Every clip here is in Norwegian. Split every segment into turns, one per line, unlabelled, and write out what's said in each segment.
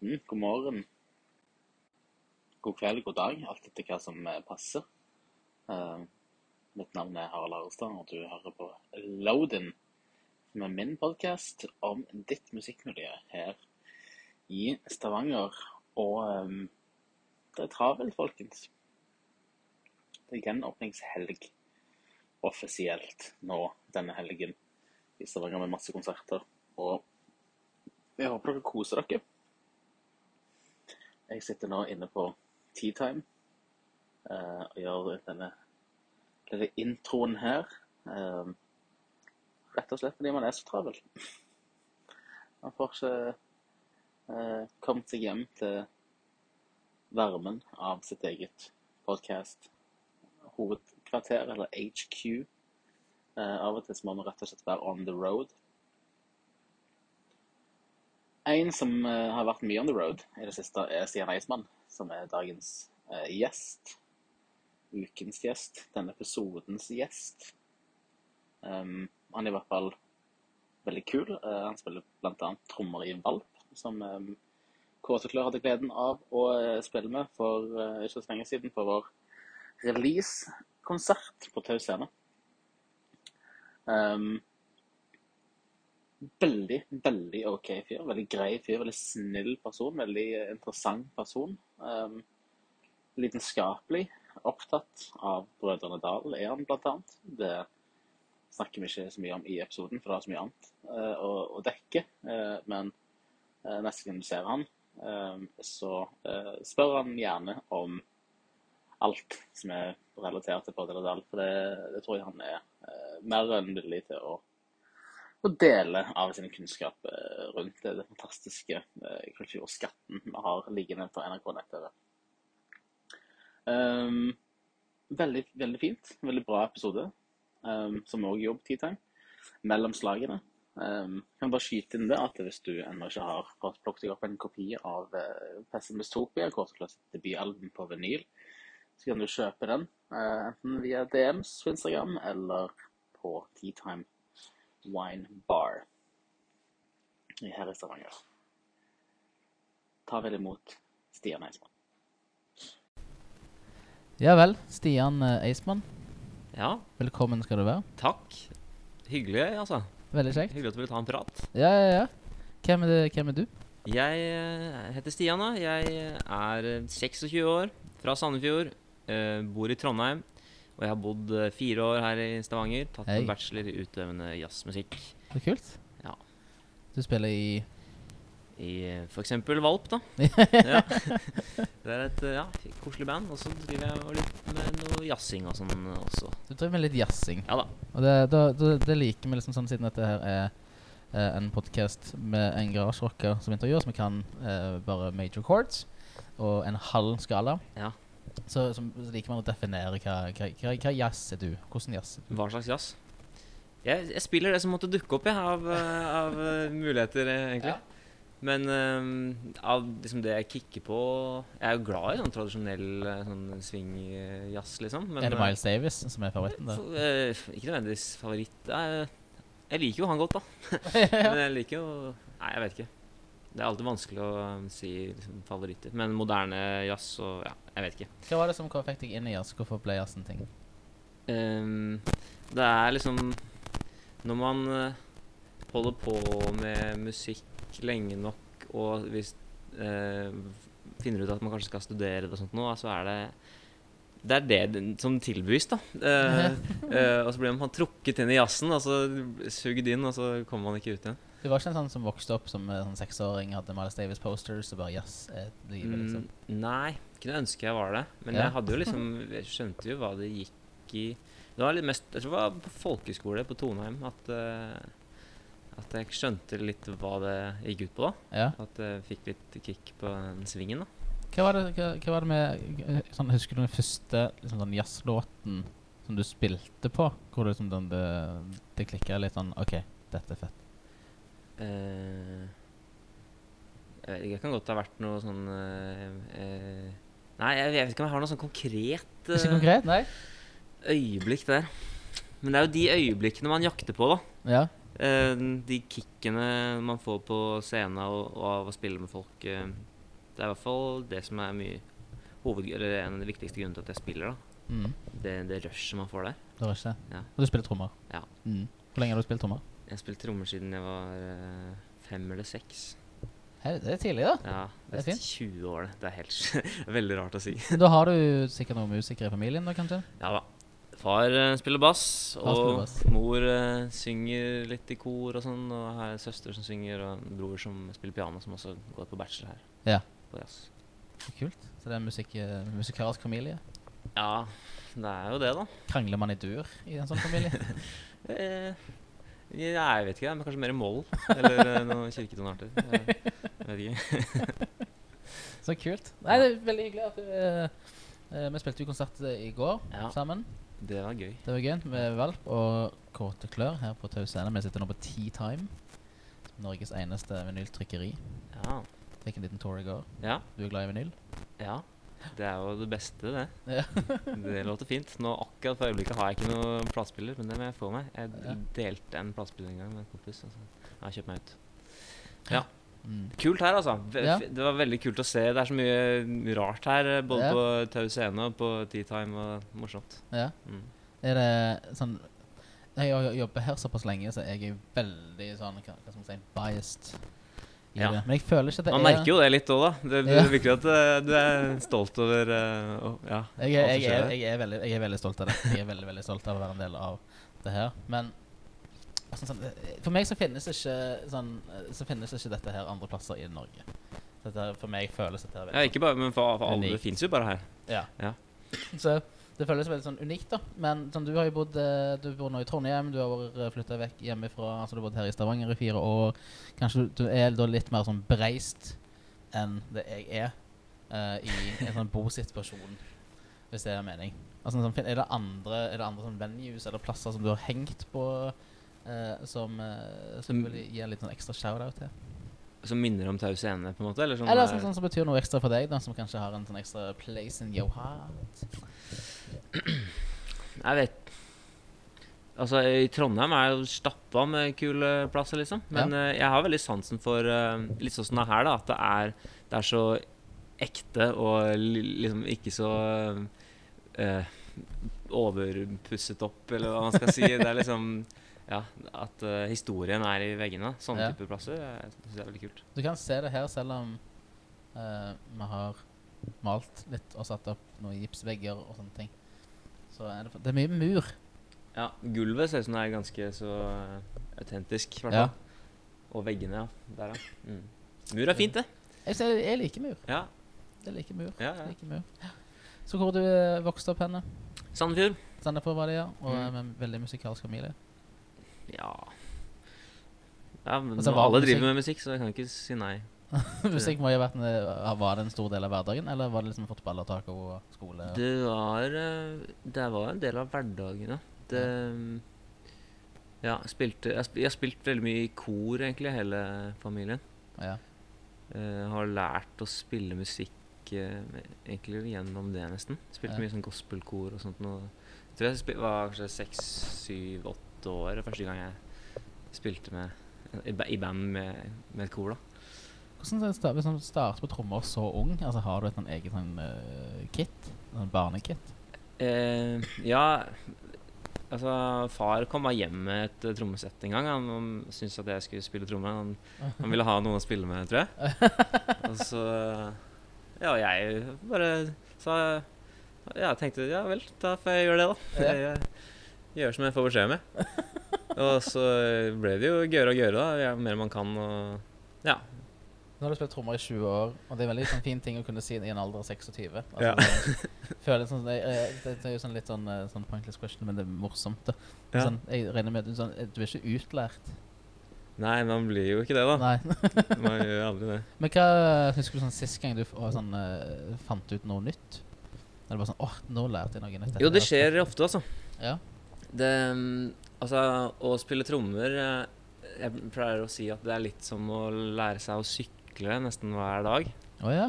aften, god morgen, god kveld, god dag, alt etter hva som eh, passer. Uh, mitt navn er Harald Arestad, og du hører på Loadin, som er min podkast om ditt musikkmiljø her i Stavanger. Og um, det er travelt, folkens. Det er gjenåpningshelg offisielt nå denne helgen i Stavanger med masse konserter. Og jeg håper dere koser dere. Jeg sitter nå inne på Tea Time eh, og gjør denne lille introen her. Uh, rett og slett fordi man er så travel. Man får ikke uh, kommet seg hjem til varmen av sitt eget podcast hovedkvarter, eller HQ. Uh, av og til så må man rett og slett være on the road. En som eh, har vært mye on the road i det siste, er Stian Eismann, som er dagens eh, gjest. Ukens gjest. Denne episodens gjest. Um, han er i hvert fall veldig kul. Uh, han spiller bl.a. trommer i Valp, som um, Kåseklør hadde gleden av å spille med for uh, ikke så lenge siden på vår release-konsert på Tau Scene. Um, veldig, veldig OK fyr. Veldig grei fyr. Veldig snill person. Veldig eh, interessant person. Um, lidenskapelig. Opptatt av Brødrene Dal er han, blant annet. Det snakker vi ikke så mye om i episoden, for det er så mye annet uh, å, å dekke. Uh, men uh, neste gang du ser han, eh, så spør han gjerne om alt som er relatert til Brødrene Dal. For det, det tror jeg han er mer enn villig til å, å dele av sin kunnskap eh, rundt det, fantastiske eh, kulturskatten vi har liggende på NRK nett-TV. Um, veldig, veldig fint. Veldig bra episode, um, som òg Tea Time. Mellom slagene. Um, kan bare skyte inn det at hvis du ennå ikke har fått plukket deg opp en kopi av uh, Pessimistopia, kortklassete debutalbum på vinyl, så kan du kjøpe den uh, enten via DMs på Instagram eller på Tea Time Wine Bar her i Stavanger. Ta vel imot Stian Eismann.
Ja vel, Stian eh, Eismann.
Ja,
Velkommen skal du være.
takk. Hyggelig, altså.
Veldig kjekt.
Hyggelig at du ville ta en prat.
Ja, ja, ja. Hvem er, det, hvem er du?
Jeg eh, heter Stian, da. Jeg er eh, 26 år, fra Sandefjord. eh, bor i Trondheim. Og jeg har bodd eh, fire år her i Stavanger. Tatt
hey.
en bachelor i utøvende jazzmusikk.
Det er kult.
Ja.
Du spiller i
I f.eks. for eksempel Valp, da. ja. Det er et eh, ja, koselig band. Og så driver jeg litt med noe jazzing og sånn også.
Du driver med litt jazzing.
Ja da.
Og det, da, da, det liker vi liksom sånn siden dette her er eh, en podkast med en garasjerocker som intervjuer, som kan eh, bare major chords og en halv skala.
Ja.
Så, så, så liker man å definere hva, hva, hva, hva jazz er du. Hvordan jazz er du?
Hva slags jazz? Jeg, jeg spiller det som måtte dukke opp, jeg, av, eh, av eh, muligheter, eh, egentlig.
Ja.
Men um, av liksom det jeg kicker på Jeg er jo glad i sånn tradisjonell sånn swing-jazz, liksom. Men,
er det Miles Davis som er favoritten?
da? eh, ikke nødvendigvis favoritt. Jeg, jeg liker jo han godt, da. Men jeg liker jo Nei, jeg vet ikke. Det er alltid vanskelig å si liksom, favoritter. Men moderne jazz og Ja, jeg vet ikke.
Hva var det som fikk deg inn i jazz? Hvorfor ble jazz en ting?
Um, det er liksom Når man eh, holder på med musikk lenge nok, og hvis uh, finner ut at man kanskje skal studere det og sånt nå, så er det det er det som tilbys, da. Uh, uh, og så blir man trukket inn i jazzen, og så sugd inn, og så kommer man ikke ut igjen.
Du var ikke en sånn som vokste opp som en sånn seksåring, hadde Miles Davis-posters og bare jazz er livet, liksom?
Mm, nei, kunne ønske jeg var det. Men
Ja.
jeg hadde jo liksom Jeg skjønte jo hva det gikk i Det var litt mest Jeg tror det var på folkeskole på Toneheim at uh, At jeg skjønte litt hva det gikk ut på, da.
Ja.
At jeg fikk litt kick på den svingen, da.
Hva var det, hva, hva var det med eh, sånn, Husker du den første liksom, sånn jazzlåten som du spilte på? Hvor det, liksom, den, det, det klikka litt sånn OK, dette er fett.
Eh, jeg vet ikke, det kan godt ha vært noe sånn eh, eh, Nei, jeg, jeg vet ikke om jeg har noe sånn konkret
Ikke
eh,
konkret? Nei?
øyeblikk der. Men det er jo de øyeblikkene man jakter på, da.
Ja.
Eh, de kickene man får på scenen og, og av å spille med folk eh, Det er i hvert fall det som er mye hoved, eller en av de viktigste grunnene til at jeg spiller. da
Mm.
Det, det rushet man får der.
Det rushet.
Ja.
Og du spiller trommer?
Ja.
Mm. Hvor lenge har du spilt trommer?
Jeg har spilt trommer siden jeg var eh, fem eller seks.
Her, det er tidlig, da.
Ja,
Det er
det er
fint.
20 år, det. Det er helt veldig rart å si.
Da har du sikkert noen musikere i familien, da, kanskje?
Ja da. Far eh, spiller bass,
Far spiller
og
bass.
mor eh, synger litt i kor og sånn. Og har en søster som synger, og en bror som spiller piano, som også går på bachelor her.
Ja.
På jazz.
Kult. Så det er musikk, eh, musikalsk familie.
Ja, det er jo det, da.
Krangler man i dur i en sånn familie?
Eh, ja, jeg vet ikke, men kanskje mer moll. Eller eh, noen kirketonarter. Jeg, vet ikke.
Så kult. Nei, det er veldig hyggelig at du eh, Vi spilte jo konsert i går
Ja.
sammen.
Det var gøy.
Det var gøy med Valp og Kåte Klør her på Tau Scene. Vi sitter nå på Tea Time. Norges eneste vinyltrykkeri.
Ja.
Fikk en liten tour i går.
ja.
Du er glad i vinyl?
Ja. Det er jo det beste, det.
Ja.
Det låter fint. Nå akkurat for øyeblikket har jeg ikke noen platespiller, men det må jeg få meg. Jeg
Ja.
delte en platespiller en gang med en kompis. Altså. Jeg har kjøpt meg ut.
Mm.
Kult her, altså. Ve-
Ja.
Det var veldig kult å se. Det er så mye rart her, både
Ja.
på Tau Scene og på Tea Time. og Morsomt.
ja.
Mm.
Er det sånn Jeg har jobbet her såpass lenge, så jeg er veldig sånn Hva, hva skal man si biased. I
Ja.
det. Men jeg føler ikke at det
Man
er
merker jo det litt òg, da. Det, det
Ja.
virker at eh, du er stolt over eh, ja,
Jeg er, jeg, er, jeg, er veldig, jeg er veldig stolt av det. Jeg er veldig veldig stolt av å være en del av det her. Men sånn, sånn, eh, for meg så finnes ikke sånn Så finnes ikke dette her andre plasser i Norge. Dette, for meg føles dette her
Ja, ikke bare, men for, for alle. Det fins jo bare her.
ja.
Ja.
Så det føles veldig sånn unikt, da. Men sånn, du har jo bodd eh, Du bor nå i Trondheim, du har vært flytta vekk hjemmefra. Altså du har bodd her i Stavanger i fire år. Kanskje du, du er da litt mer sånn breist enn det jeg er uh, i en sånn bosituasjon, hvis det er mening. Altså, sånn, er det andre, er det andre sånn venues eller plasser som du har hengt på, uh, som, uh, som vil gi en litt sånn ekstra shout-out til?
Som minner om Tau Scene, på en måte? Eller sånn,
Eller
er-
sånn, sånn som betyr noe ekstra for deg, da, som kanskje har en sånn ekstra place in your heart?
Jeg vet Altså, i Trondheim er jo stappa med kule plasser, liksom. Men eh, jeg har veldig sansen for eh, litt sånn som det er her, da. At det er, det er så ekte og liksom ikke så uh, overpusset opp, eller hva man skal si. Det er liksom Ja, at uh, historien er i veggene. Sånne
Ja.
typer plasser jeg synes det er veldig kult.
Du kan se det her selv om uh, vi har malt litt og satt opp noen gipsvegger og sånne ting. Så er det, det er mye mur.
Ja, Gulvet ser ut som det er ganske så eh, autentisk, i hvert fall. Og veggene, ja. Der, ja. Mm. Mur er fint, det.
Jeg, ser- jeg liker mur.
Ja.
Jeg liker mur.
ja, ja.
liker mur. Så hvor du eh, vokste opp henne?
Sandefjord.
Sandefjord var det, ja. Og
Mm.
eh, med en veldig musikalsk familie.
Ja Ja, men
Altså,
alle
musikk-
driver med musikk, så jeg kan ikke si nei.
Musikk må jo ha vært en, Var det en stor del av hverdagen, eller var det liksom fotball og taco og skole?
Det var eh, Det var en del av hverdagen, ja. Det Ja, spilte Jeg, har spilt veldig mye i kor, egentlig, hele familien.
Ja.
Uh, har lært å spille musikk uh, egentlig gjennom det, nesten. Spilte
Ja.
mye sånn gospelkor og sånt. Nå. Jeg tror jeg spil var kanskje seks, syv, åtte år første gang jeg spilte med i, i band med, med et kor. da
Hvordan start, Hvis man starter på trommer så ung, altså har du et sånn eget sånn uh, kit? Sånn barnekit?
Uh, ja Altså, far kom bare hjem med et uh, trommesett en gang. Han, syntes at jeg skulle spille trommer. Han, han ville ha noen å spille med, tror jeg. Og så Ja, jeg bare sa Ja, tenkte ja vel, da får jeg gjøre det, da.
Jeg,
Jeg gjør som jeg får beskjed med. Og så ble det jo gøyere og gøyere, da. Jo mer man kan og Ja.
Nå har du spilt trommer i 20 år, og det er en veldig sånn fin ting å kunne si i en alder av 26. Altså,
Ja.
det, føler sånn, det, det, det er jo sånn litt sånn, eh, sånn pointless question, men det er morsomt. da.
Ja.
Sånn, jeg regner med sånn, eh, du er ikke utlært.
Nei, man blir jo ikke det, da.
Nei.
Man gjør aldri det.
Men hva husker du sånn sist gang du sånn, eh, fant ut noe nytt? Eller bare sånn åh, nå lærte jeg noe nytt.
Jo, det
er-
skjer ofte, altså.
Ja.
Det mm, Altså, å spille trommer Jeg pleier å si at det er litt som å lære seg å sykle nesten hver dag.
Oh, ja.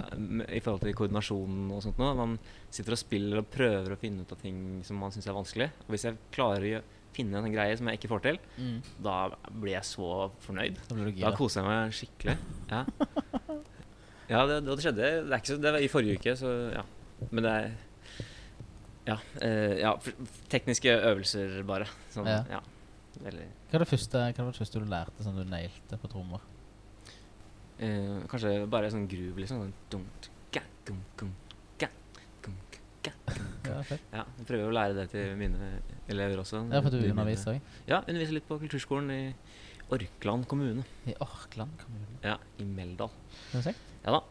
I forhold til koordinasjonen og sånt noe. Man sitter og spiller og prøver å finne ut av ting som man syns er vanskelig. Og hvis jeg klarer å finne en greie som jeg ikke får til,
Mm.
da blir jeg så fornøyd.
Da blir
Da koser jeg meg skikkelig. Ja, ja det, det skjedde det så, Det var i forrige uke, så ja. Men det er Ja. eh, ja tekniske øvelser, bare. Sånn,
Ja. Hva er det første, hva var det første du lærte som du nailte på trommer?
Eh, kanskje bare sånn groove, liksom. Sånn, dum, ga, gum, gum, ga, gum, ga, gum.
Ja, fett.
Ja, jeg prøver å lære det til mine elever også.
Ja, for du underviser òg?
Ja, underviser litt på kulturskolen i Orkland kommune.
I Orkland kommune.
Ja, i Meldal. Ja da.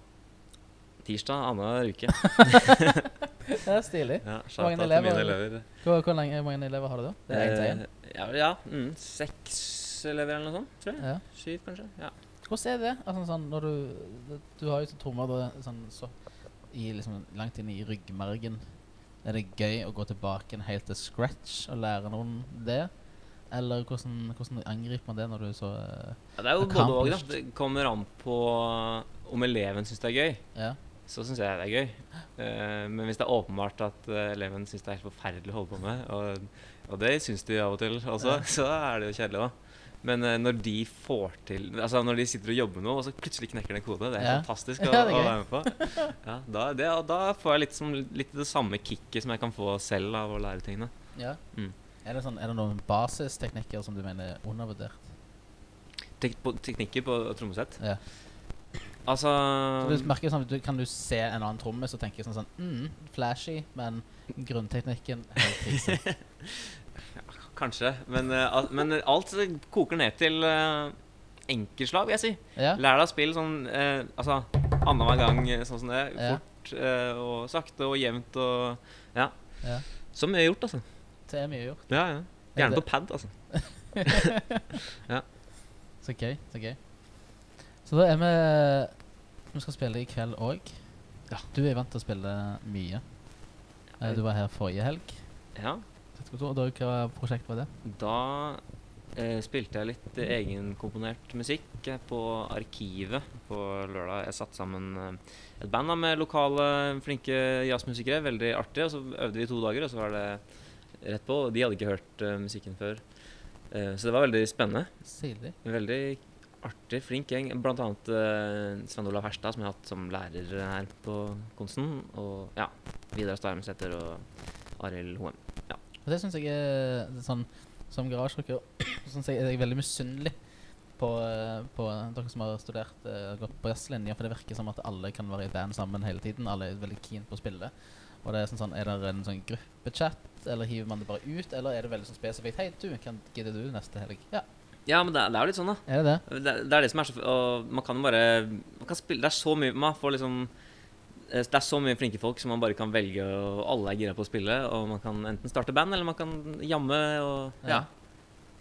Tirsdag annenhver uke.
Det er stilig.
Ja,
mange
shout-out
elever-
elever.
Hvor, hvor hvor mange elever har du da? Det er?
Eh, Ja, ja mm, seks elever eller noe sånt, tror jeg.
Ja.
Syv, kanskje. Ja.
Hvordan er det? Altså, sånn, når du, du har jo sånn trommer da, sånn, så, i, liksom, langt inn i ryggmargen. Er det gøy å gå tilbake en helt til scratch og lære noen det? Eller hvordan, hvordan angriper man det når du så eh,
ja, det er jo både og. da. Det kommer an på om eleven syns det er gøy.
Ja.
Så syns jeg det er gøy. Uh, men hvis det er åpenbart at uh, eleven syns det er helt forferdelig å holde på med, og, og det syns de av og til også,
Ja.
så er det jo kjedelig, da. Men uh, når de får til Altså når de sitter og jobber med noe, og så plutselig knekker den en kode, det er
Ja.
fantastisk å,
Ja, det er
å være med på. Ja, da, det, da får jeg litt, som, litt det samme kicket som jeg kan få selv av å lære tingene.
ja.
Mm.
Er, det sånn, er det noen basisteknikker som du mener er undervurdert?
Tek på, teknikker på trommesett.
Ja.
Altså
Så du merker sånn, du, Kan du se en annen tromme, så tenker jeg sånn, sånn mm, Flashy, men grunnteknikken helt krise.
Kanskje. Men, eh, men alt koker ned til uh, enkeltslag, vil jeg si.
Ja.
Lær deg å spille sånn eh, Altså annenhver gang eh, sånn som det.
Ja.
Fort eh, og sakte og jevnt og Ja.
Ja.
Så mye gjort, altså.
Det er mye gjort.
Ja, ja.
Er
Gjerne på pad, altså. ja.
Så gøy. Så gøy. Så da er vi Vi skal spille i kveld òg.
Ja.
Du er vant til å spille mye. Eh, Du var her forrige helg.
Ja.
Og da, hva prosjekt var det?
Da eh, spilte jeg litt egenkomponert musikk eh, på Arkivet på lørdag. Jeg satte sammen eh, et band da, med lokale, flinke jazzmusikere. Veldig artig. Og så øvde vi to dager, og så var det rett på. De hadde ikke hørt eh, musikken før. Eh, så det var veldig spennende.
Stilig.
Veldig artig, flink gjeng. Blant annet uh, Sven Olav Herstad, som jeg har hatt som lærer her på Konsten. Og ja, Vidar Starmsæter og Arild Hoem.
Og det syns jeg er er sånn Som garasjerocker syns jeg er jeg veldig misunnelig på, eh, på dere som har studert uh, gått på jazzlinja, for det virker som at alle kan være i band sammen hele tiden. Alle er veldig keen på å spille. Og det er sånn, sånn Er det en sånn gruppechat, eller hiver man det bare ut, eller er det veldig sånn spesifikt Hei, du, kan gidder du neste helg? Ja,
Ja, men det, er- det er jo litt sånn, da.
er det det?
Det, det er det som er så Og man kan jo bare Man kan spille Det er så mye Man får liksom eh, Det er så mye flinke folk som man bare kan velge, og alle er gira på å spille. Og man kan enten starte band, eller man kan jamme og
Ja.
Ja.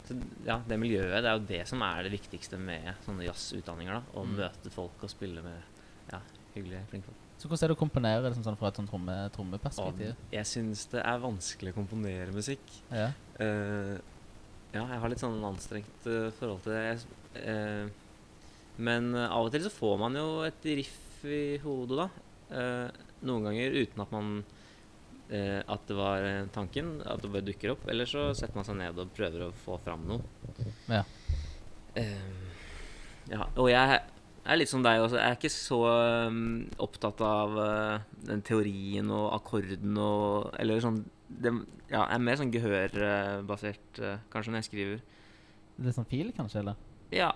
Så, ja, det miljøet, det er jo det som er det viktigste med sånne jazzutdanninger. da Å
Mm.
møte folk og spille med ja, hyggelige, flinke folk.
Så hvordan er det å komponere liksom sånn fra et sånn tromme,
Og
trommeperspektiv?
jeg syns det er vanskelig å komponere musikk.
Ja.
Uh, ja, jeg har litt sånn anstrengt uh, forhold til det. Jeg, eh, men eh, av og til så får man jo et riff i hodet, da. Eh, noen ganger uten at man eh, At det var tanken, at det bare dukker opp. Eller så setter man seg ned og prøver å få fram noe.
Ja.
Eh, ja, og jeg er litt som deg også. Jeg er ikke så um, opptatt av uh, den teorien og akkorden og Eller sånn det, Ja, jeg er mer sånn gehørbasert, uh, kanskje, når jeg skriver.
Litt sånn fil, kanskje? eller?
Ja.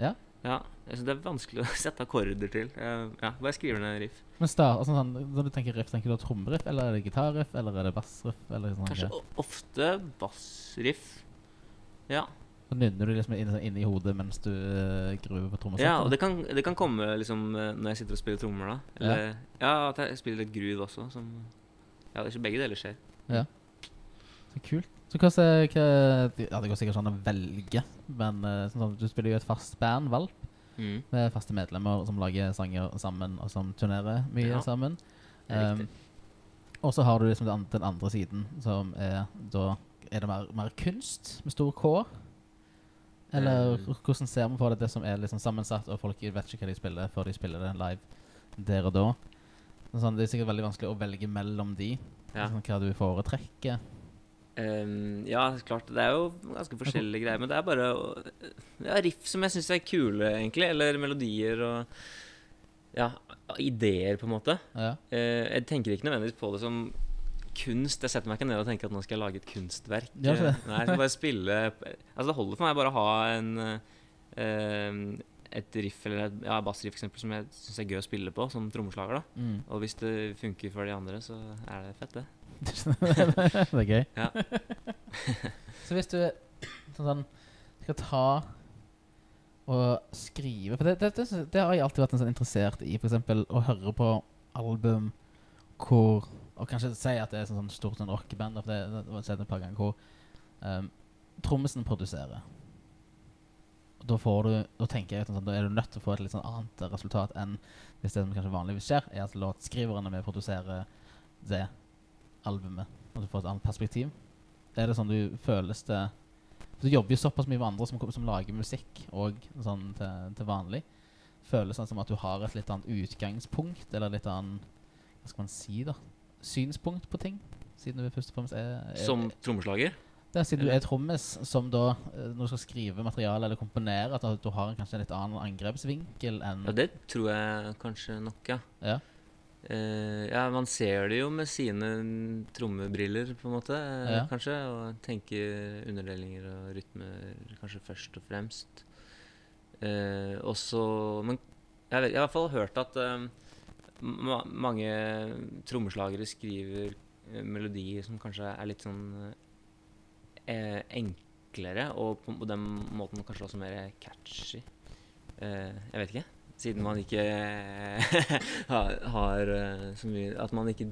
Ja?
Ja, jeg synes Det er vanskelig å sette akkorder til. Jeg, ja, Bare skriver ned riff.
Men start, altså, sånn, Når du tenker riff, tenker du trommeriff, eller er det gitarriff, eller er det bassriff? eller sånn
Kanskje o- ofte bassriff. Ja.
Så nynner du liksom inn, i hodet mens du uh, gruver på trommesettet?
ja, og det kan, det kan komme liksom eh, når jeg sitter og spiller trommer, da. Eller ja, at jeg spiller litt groove også. Som, ja, det er ikke begge deler skjer.
Så kult. Så hva, hva Ja, det går sikkert sånn å velge, men sånn, sånn, du spiller jo et fast band, Valp,
Mm.
med faste medlemmer som lager sanger sammen, og som turnerer mye
Ja,
sammen. Um, og så har du liksom den, andre siden, som er da Er det mer, mer kunst med stor K? Eller
mm.
hvordan ser man på det, det som er liksom sammensatt, og folk vet ikke hva de spiller før de spiller det live der og da? Sånn, det er sikkert veldig vanskelig å velge mellom de.
Ja.
Sånn, hva du foretrekker.
Ehm, ja, klart. Det er jo ganske forskjellige greier. Men det er bare ja, riff som jeg syns er kule, egentlig. Eller melodier og ja, ideer, på en måte.
Ja.
Uh, jeg tenker ikke nødvendigvis på det som kunst. Jeg setter meg ikke ned og tenker at nå skal jeg lage et kunstverk.
Det?
Eh, Nei, jeg skal bare spille Altså Det holder for meg bare å ha en uh, et riff eller et ja, bassriff eksempel, som jeg syns er gøy å spille på som trommeslager. da
Mm.
Og hvis det funker for de andre, så er det fett, det.
det er gøy.
Ja.
så hvis du sånn, sånn, skal ta og skrive For det, det, det, det har jeg alltid vært en sånn interessert i. F.eks. å høre på album hvor Og kanskje si at det er sånn, sånn stort sånn rockeband. For det, det var et par ganger hvor um, trommisen produserer. Og Da, får du, da tenker jeg at sånn, da er du nødt til å få et litt sånn annet resultat enn hvis det som kanskje vanligvis skjer, er at låtskriverne er med å produsere det albumet. Når du får et annet perspektiv. Er det sånn du føles det Du jobber jo såpass mye med andre som, som lager musikk og sånn til, til vanlig. Føles det som at du har et litt annet utgangspunkt, eller litt annen Hva skal man si, da? Synspunkt på ting? Siden du først og fremst er, er
Som trommeslager.
det er siden du er trommis, som da, eh, når du skal skrive materiale eller komponere, at du har en, kanskje en litt annen angrepsvinkel enn
Ja, det tror jeg kanskje nok, ja.
Ja.
Eh, ja, man ser det jo med sine trommebriller, på en måte, eh,
Ja.
kanskje. Og tenker underdelinger og rytmer kanskje først og fremst. Uh, og så Men jeg, vet, jeg har i hvert fall hørt at eh, ma mange trommeslagere skriver eh, melodier som kanskje er litt sånn uh, enklere, og på, på den måten kanskje også mer catchy. Eh, jeg vet ikke. Siden man ikke har, har eh, så mye At man ikke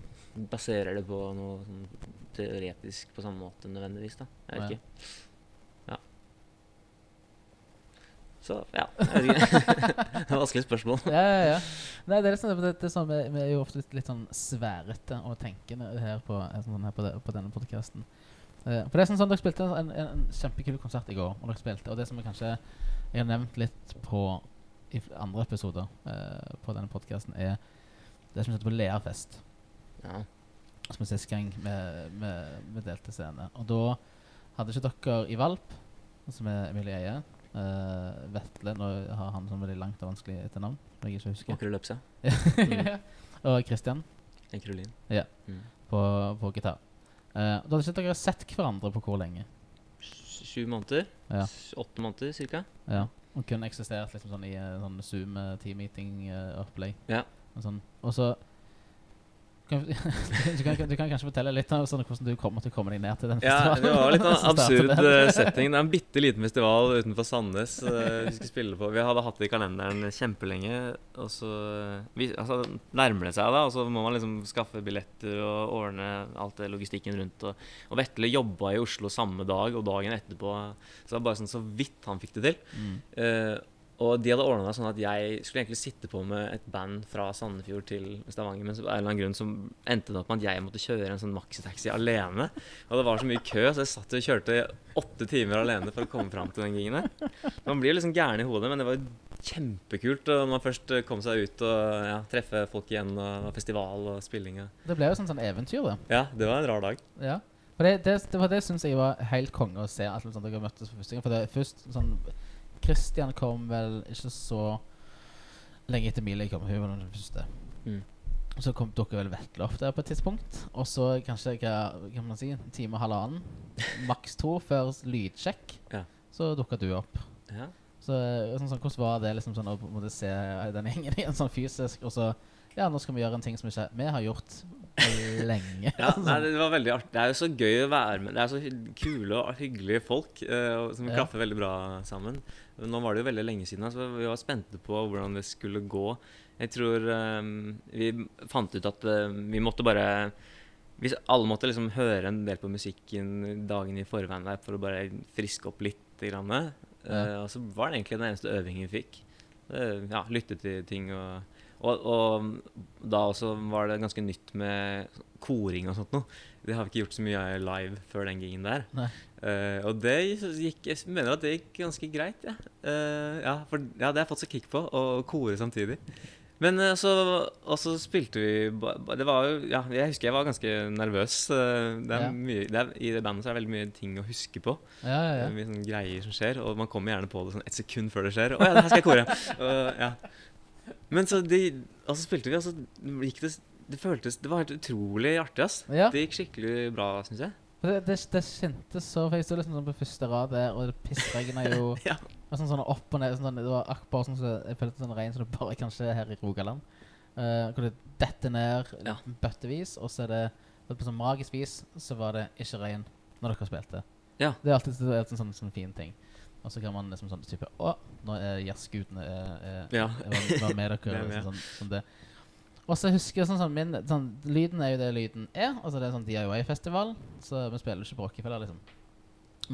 baserer det på noe sånn teoretisk på samme måte nødvendigvis. da Jeg vet ikke. Ja. Så ja. Jeg vet ikke. det er vanskelig spørsmål.
ja, ja, ja. Nei, det er liksom, det, det sånn, vi, er jo ofte litt, litt sånn sværete og tenkende her på, eh, sånn her på, det, på denne podkasten. for det er sånn, sånn Dere spilte en, en, en kjempekul konsert i går, og dere spilte, og det som jeg kanskje jeg har nevnt litt på i andre episoder eh, på denne podkasten, er det som heter på Leafest.
Ja.
Som er sist gang vi, delte scene. Og da hadde ikke dere i Valp, som er Emilie Eie, uh, Vetle Nå har han sånn veldig langt og vanskelig etternavn, som jeg ikke husker.
Åkre Løpsa.
og Kristian.
En krolin.
Ja.
Mm.
på, på gitar. Eh, da hadde ikke dere sett hverandre på hvor lenge?
Sju måneder.
Ja.
Åtte måneder cirka.
Ja. Og kun eksistert liksom sånn i en sånn Zoom eh, team-meeting-opplegg.
Ja.
Og sånn. Kan, du, kan, du kan kanskje fortelle litt om sånn, hvordan du kommer til å komme deg ned til den festivalen?
Ja, det var litt sånn
som
absurd eh, setting. Det er en bitte liten festival utenfor Sandnes eh, vi skulle spille på. Vi hadde hatt det i kalenderen kjempelenge, og så vi, altså, nærmer det seg, da. Og så må man liksom skaffe billetter og ordne alt det logistikken rundt. Og, og Vetle jobba i Oslo samme dag og dagen etterpå, så det var bare sånn så vidt han fikk det til.
Mm.
Eh, og de hadde ordna det sånn at jeg skulle egentlig sitte på med et band fra Sandefjord til Stavanger, men så av en eller annen grunn så endte det opp med at jeg måtte kjøre en sånn maxitaxi alene. Og det var så mye kø, så jeg satt og kjørte åtte timer alene for å komme fram til den gigen der. Man blir liksom gæren i hodet, men det var jo kjempekult når man først kom seg ut og ja, treffe folk igjen, og festival og spilling. og-
Det ble jo sånn, sånn eventyr, det.
Ja, det var en rar dag.
Ja. For det, det, det det syns jeg var helt konge å se. At liksom, dere møttes for første gang. For det først sånn Christian kom vel ikke så lenge etter Emilie kom. Hun var den første.
Mm.
Så kom dere vel Vetle opp der på et tidspunkt. Og så kanskje hva kan man si, en time og halvannen, maks to, før lydsjekk,
Ja.
så dukka du opp.
Ja.
Så eh, sånn, sånn, Hvordan var det liksom sånn å måte se den gjengen igjen sånn fysisk, og så Ja, nå skal vi gjøre en ting som ikke vi har gjort lenge.
Ja, nei, det var veldig artig. Det er jo så gøy å være med. Det er så kule og hyggelige folk uh, som
Ja.
klaffer veldig bra sammen. Nå var det jo veldig lenge siden, så vi var spente på hvordan det skulle gå. Jeg tror um, vi fant ut at uh, vi måtte bare Hvis alle måtte liksom høre en del på musikken dagen i forveien der for å bare friske opp litt. Grann,
Ja.
og så var det egentlig den eneste øvingen vi fikk. Uh, ja, lytte til ting og og, og da også var det ganske nytt med koring og sånt noe. Det har vi ikke gjort så mye av live før den gigen der. Eh, og det gikk Jeg mener at det gikk ganske greit, ja. Uh, ja, for ja, det har jeg fått så kick på, å kore samtidig. Men uh, så, og så spilte vi Det var jo Ja, jeg husker jeg var ganske nervøs. Det er
Ja.
mye, det er, I det bandet så er det veldig mye ting å huske på.
Ja, ja, ja.
mye sånne greier som skjer, og man kommer gjerne på det sånn et sekund før det skjer. Å ja, det her skal jeg kore. Ja. Men så de, altså spilte vi, og så gikk det Det føltes Det var helt utrolig artig, ass.
Ja.
Det gikk skikkelig bra, syns jeg.
Det, det, det kjentes så For jeg sto liksom sånn på første rad der, og det pissregna jo
Ja.
og sånn, sånn opp og ned. Sånn, sånn, det var akkurat sånn som jeg følte sånn regn som det bare kan skje her i Rogaland. Uh, hvor det detter ned
Ja.
bøttevis, og så er det på sånn magisk vis så var det ikke regn når dere spilte.
Ja.
Det er alltid, er en sånn, sånn fin ting. Og så kan man liksom sånn type Å, nå er jazzgutene er, er,
Ja.
var, med dere.
Det er
og
med.
Sånn, sånn det. Og så husker jeg sånn, sånn min sånn, Lyden er jo det lyden er. Altså Det er sånn DIY-festival, så vi spiller ikke på Rockefeller, liksom.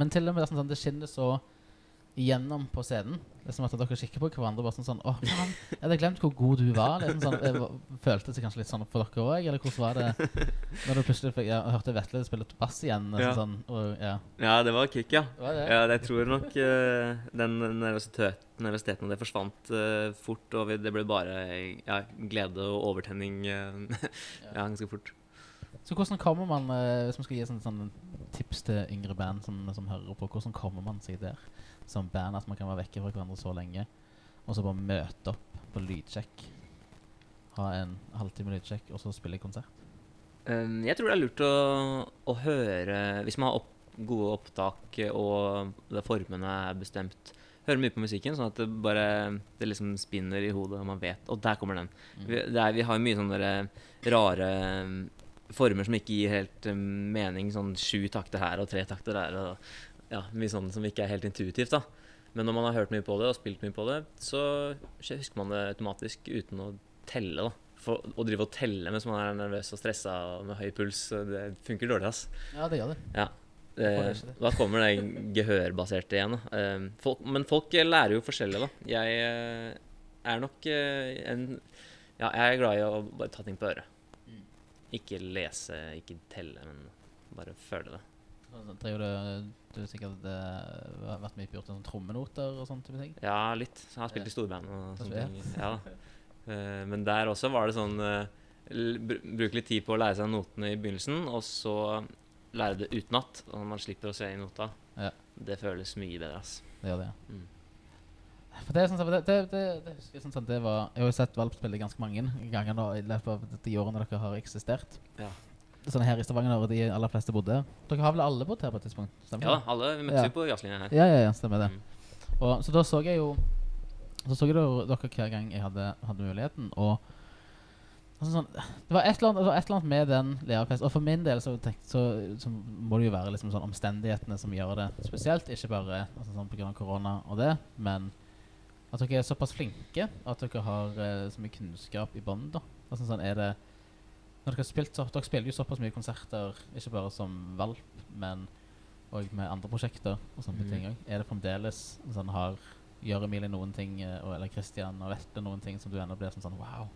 Men til og med sånn, sånn, det skinner så igjennom på scenen. Det er som at dere kikker på hverandre bare sånn sånn Å, faen, jeg hadde glemt hvor god du var. Liksom sånn, jeg føltes det kanskje litt sånn for dere òg, eller hvordan var det når du plutselig fikk ja, hørte Vetle spille bass igjen. liksom
Ja.
sånn, og, ja.
Ja, det var kick, ja.
Var det?
Ja, jeg tror nok uh, den nervøsiteten og det forsvant uh, fort, og det ble bare ja, glede og overtenning eh, ja, ganske fort.
Så hvordan kommer man, eh, hvis man skal gi sånn, sånn tips til yngre band som, som hører på, hvordan kommer man seg der som band at man kan være vekke fra hverandre så lenge, og så bare møte opp på lydsjekk, ha en halvtime lydsjekk, og så spille konsert?
Um, jeg tror det er lurt å, å høre Hvis man har opp, gode opptak og det formene er bestemt, høre mye på musikken, sånn at det bare det liksom spinner i hodet, og man vet Og der kommer den. Vi, det er, vi har mye sånne rare former som ikke gir helt um, mening. Sånn sju takter her og tre takter der. Og, ja, mye sånn som ikke er helt intuitivt. da Men når man har hørt mye på det og spilt mye på det, så husker man det automatisk uten å telle. da For, Å drive og telle mens man er nervøs og stressa og med høy puls, det funker dårlig. ass
Ja, det gjør det.
ja. Eh,
det.
da kommer det gehørbaserte igjen. Eh, folk, men folk eh, lærer jo forskjellig, da. Jeg eh, er nok eh, en Ja, jeg er glad i å bare ta ting på øret. Ikke lese, ikke telle, men bare føle det.
Driver du, du har sikkert eh, vært mye på gjort sånn trommenoter og sånne type ting?
Ja, litt. Jeg har spilt i storband og sånne ting. Ja. Eh, men der også var det sånn eh, Bruke litt tid på å lære seg notene i begynnelsen, og så lære det utenat. Og man slipper å se i nota.
Ja.
Det føles mye bedre, ass.
Det gjør det, ja.
Mm.
For det, sånn, det, det, det, det jeg sånn det var Jeg har jo sett Valp spille ganske mange ganger nå i løpet av de årene dere har eksistert.
Ja.
Sånn her i Stavanger, og de aller fleste bodde her. Dere har vel alle bodd her på et tidspunkt? Stemmer
Ja
det?
alle vi møttes
Ja.
jo på jazzlinja her.
Ja, ja, ja, stemmer det.
Mm.
Og, så da så jeg jo Så så jeg da dere hver gang jeg hadde, hadde muligheten, og sånn sånn, det, var annet, det var et eller annet med den lærerfesten. Og for min del så, tenk, så, så må det jo være liksom sånn omstendighetene som gjør det spesielt. Ikke bare altså sånn pga. korona og det, men at dere er såpass flinke at dere har eh, så mye kunnskap i bånn. Altså sånn er det når dere, har spilt så, dere spiller jo såpass mye konserter, ikke bare som Valp, men òg med andre prosjekter og sånne
mm.
ting også. Er det fremdeles sånn har Gjør Emilie noen ting, eh, og, eller Christian og Vetle noen ting som du ennå blir sånn sånn Wow.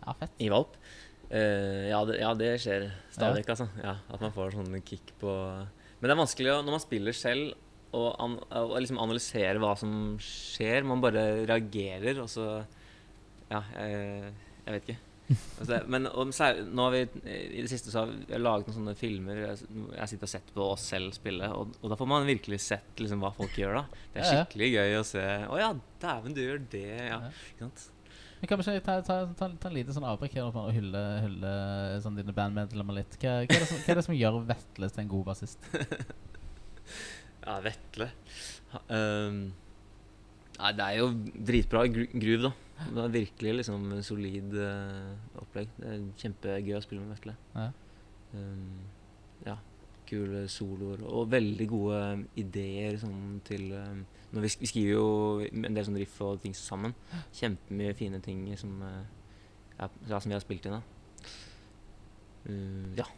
Ja, fett.
I valp? Uh, ja, det, ja, det skjer stadig vekk, altså. Ja, at man får sånn kick på Men det er vanskelig å, når man spiller selv, å, an, å liksom analysere hva som skjer. Man bare reagerer, og så Ja, jeg, jeg vet ikke. Altså, men og, nå har vi i det siste så har vi laget noen sånne filmer. Jeg, jeg sitter og sett på oss selv spille, og, og da får man virkelig sett liksom, hva folk gjør da. Det er skikkelig gøy å se. Å ja, dæven, du gjør det. Ja. Ikke sant?
Men kan vi ikke ta, ta, ta, ta en liten sånn avbrekk her og hylle, hylle sånn dine bandmedlemmer litt? Hva, hva, er som, hva er det som gjør Vetle til en god bassist?
Ja, Vetle. Ehm, nei, det er jo dritbra groove, da. Det er virkelig liksom en solid uh, opplegg. Det er kjempegøy å spille med Vetle.
Ja.
Um, ja, kule soloer og veldig gode ideer sånn til um, når vi, sk vi skriver jo en del sånn riff og ting sammen. Kjempemye fine ting som, uh, ja, ja, som vi har spilt inn. da. Uh, ja.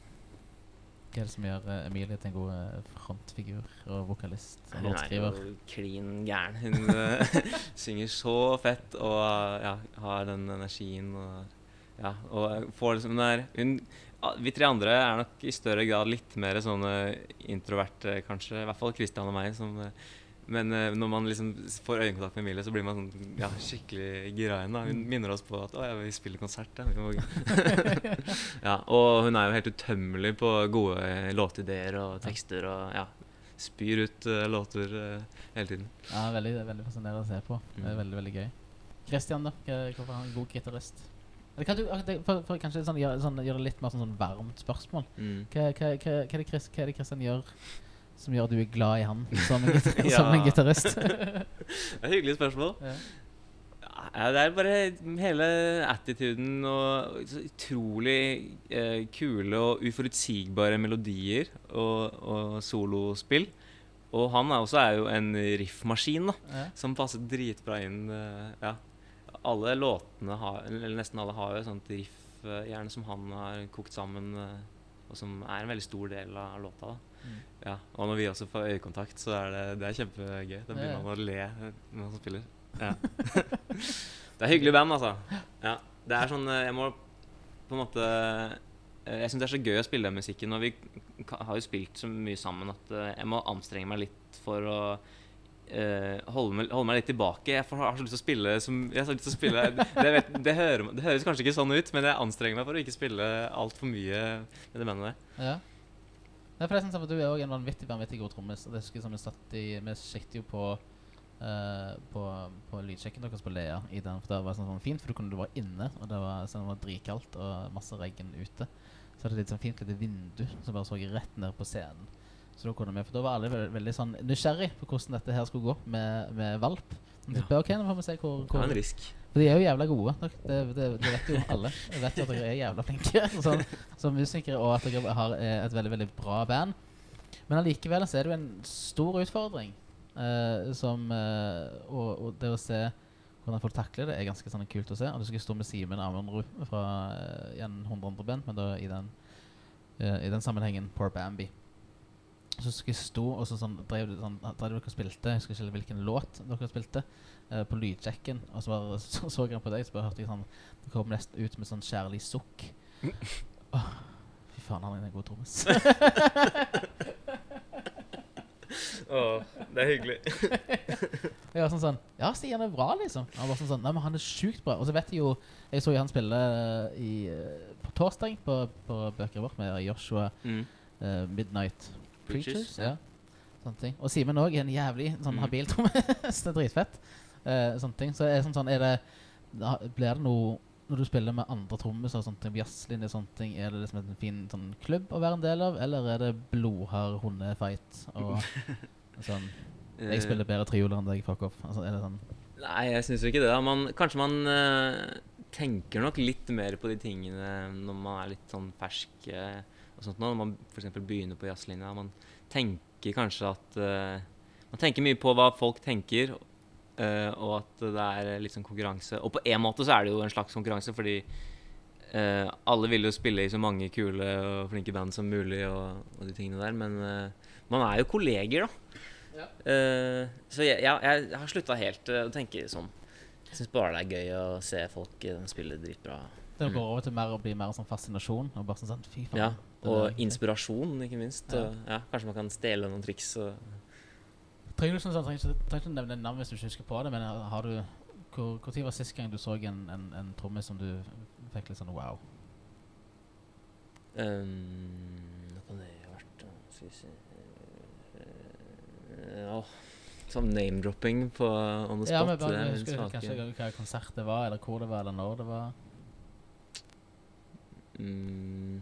Hva er det som gjør eh, Emilie til en god eh, frontfigur og vokalist og
Hun er jo klin gæren. Hun eh, synger så fett og ja, har den energien og ja, og får liksom den der hun, Vi tre andre er nok i større grad litt mer sånn eh, introverte, kanskje. I hvert fall Christian og meg. Som, eh, Men uh, når man liksom får øyekontakt med Emilie, så blir man sånn ja, skikkelig gira igjen. Hun minner oss på at å, ja, vi spiller konsert. Ja. Ja, og hun er jo helt utømmelig på gode eh, låtideer og tekster og ja, spyr ut uh, låter uh, hele tiden.
Ja, veldig, veldig fascinerende å se på. Det er
Mm.
veldig, veldig gøy. Christian, da? Hvorfor er han en god gitarist? Kan du, ah, for, for kanskje sånn, gjøre, sånn, gjør det litt mer sånn, sånn varmt spørsmål.
Mm.
Hva, hva, hva, hva er det Christian gjør som gjør at du er glad i han som en, gitar
Ja.
som en gitarist?
Det er hyggelig spørsmål.
ja.
Ja, det er bare hele attituden og så utrolig eh, kule og uforutsigbare melodier og, og solospill. Og han er også er jo en riffmaskin, da,
Ja.
som passer dritbra inn. eh, ja. Alle låtene har, eller nesten alle har jo et sånt riff, eh, gjerne som han har kokt sammen, eh, og som er en veldig stor del av låta. da.
Mm.
Ja, og når vi også får øyekontakt, så er det, det er kjempegøy. Da begynner man å le når man spiller. Ja. det er hyggelig band, altså. Ja, det er sånn eh, Jeg må på en måte eh, Jeg syns det er så gøy å spille den musikken. Og vi har jo spilt så mye sammen at eh, jeg må anstrenge meg litt for å Uh, holde, meg, holde meg litt tilbake. Jeg har så lyst til å spille som til å spille det, vet, det, hører, det høres kanskje ikke sånn ut, men jeg anstrenger meg for å ikke spille altfor mye med det bandet der.
Ja. Nei, for jeg sånn at Du er òg en vanvittig vanvittig god trommis. det husker jeg som Vi satt i Vi sjekket jo på uh, på, på lydsjekken deres på Lea. I den, for Det var sånn, sånn fint, for du kunne du være inne, og det var, sånn, det var dritkaldt og masse regn ute. Så hadde det litt sånn fint lite vindu som bare så rett ned på scenen. Så da kunne vi, for da var alle veldig, veldig sånn nysgjerrig på hvordan dette her skulle gå med, med valp.
Ja.
tenkte ok, nå får vi se hvor, hvor
er en risk.
For de er jo jævla gode. Det, det, det vet jo alle. Jeg vet jo at dere er jævla flinke sånn, som musikere, og at dere har eh, et veldig veldig bra band. Men allikevel så er det jo en stor utfordring. uh, som uh, og, og det å se hvordan folk takler det, er ganske sånn kult å se. Og du skal stå med Simen Amundrud fra uh, igjen 100 andre band, men da i den, uh, i den sammenhengen Poor Bambi. Så skulle jeg stå og så sånn, drev, sånn, drev dere og spilte, jeg husker ikke hvilken låt dere spilte, eh, på lydsjekken, Og så, bare, så så jeg på deg, så bare hørte jeg sånn Det kom nesten ut med sånn kjærlig sukk. Åh, fy faen, han er en god trommis.
Åh, det er hyggelig.
Jeg var sånn sånn Ja, Stian er bra, liksom. Han var sånn sånn Nei, men han er sjukt bra. Og så vet jeg jo Jeg så jo han spille eh, i, eh, på torsdag på, på bøkene vårt med Joshua
Mm.
uh, Midnight Preachers.
Preachers,
ja. Sånne ting. Og Simen òg er en jævlig sånn
Mm.
habil trommis. det er dritfett. Eh, sånne ting. Så er sånn, sånn er det Blir det noe når du spiller med andre trommiser og sånne ting, jazzlinje og sånne ting, er det liksom en fin sånn klubb å være en del av, eller er det blodhard hundefight og sånn Jeg
Eh,
spiller bedre trioler enn deg, fuck off. Altså, er det sånn
Nei, jeg syns jo ikke det. da man, Kanskje man eh, tenker nok litt mer på de tingene når man er litt sånn fersk eh, og sånt nå, Når man f.eks. begynner på jazzlinja. Man tenker kanskje at eh, Man tenker mye på hva folk tenker, eh, og at det er litt sånn konkurranse. Og på en måte så er det jo en slags konkurranse, fordi uh, alle vil jo spille i så mange kule og flinke band som mulig, og, og de tingene der, men uh, man er jo kolleger, da.
Ja.
Eh, så jeg, jeg, jeg har slutta helt eh, å tenke sånn. Jeg syns bare det er gøy å se folk eh, spille dritbra.
Det
Mm.
går over til mer å bli mer sånn fascinasjon. Og bare sånn, sånn fy faen.
Ja, og inspirasjon, ikke minst.
Ja.
Og, ja, kanskje man kan stjele noen triks. Og,
Trenger du sånn, sånn, trenger ikke, trenger ikke nevne navn hvis du ikke husker på det, men har du hvor, hvor tid var sist gang du så en, en, en trommis som du fikk litt sånn wow?
um, hva kan det ha vært? Skal vi se Ja Åh, Sånn name-dropping på on the
Ja, men bare, jeg husker
svake-
kanskje hva konsert det var, eller hvor det var, eller når det var.
Mm.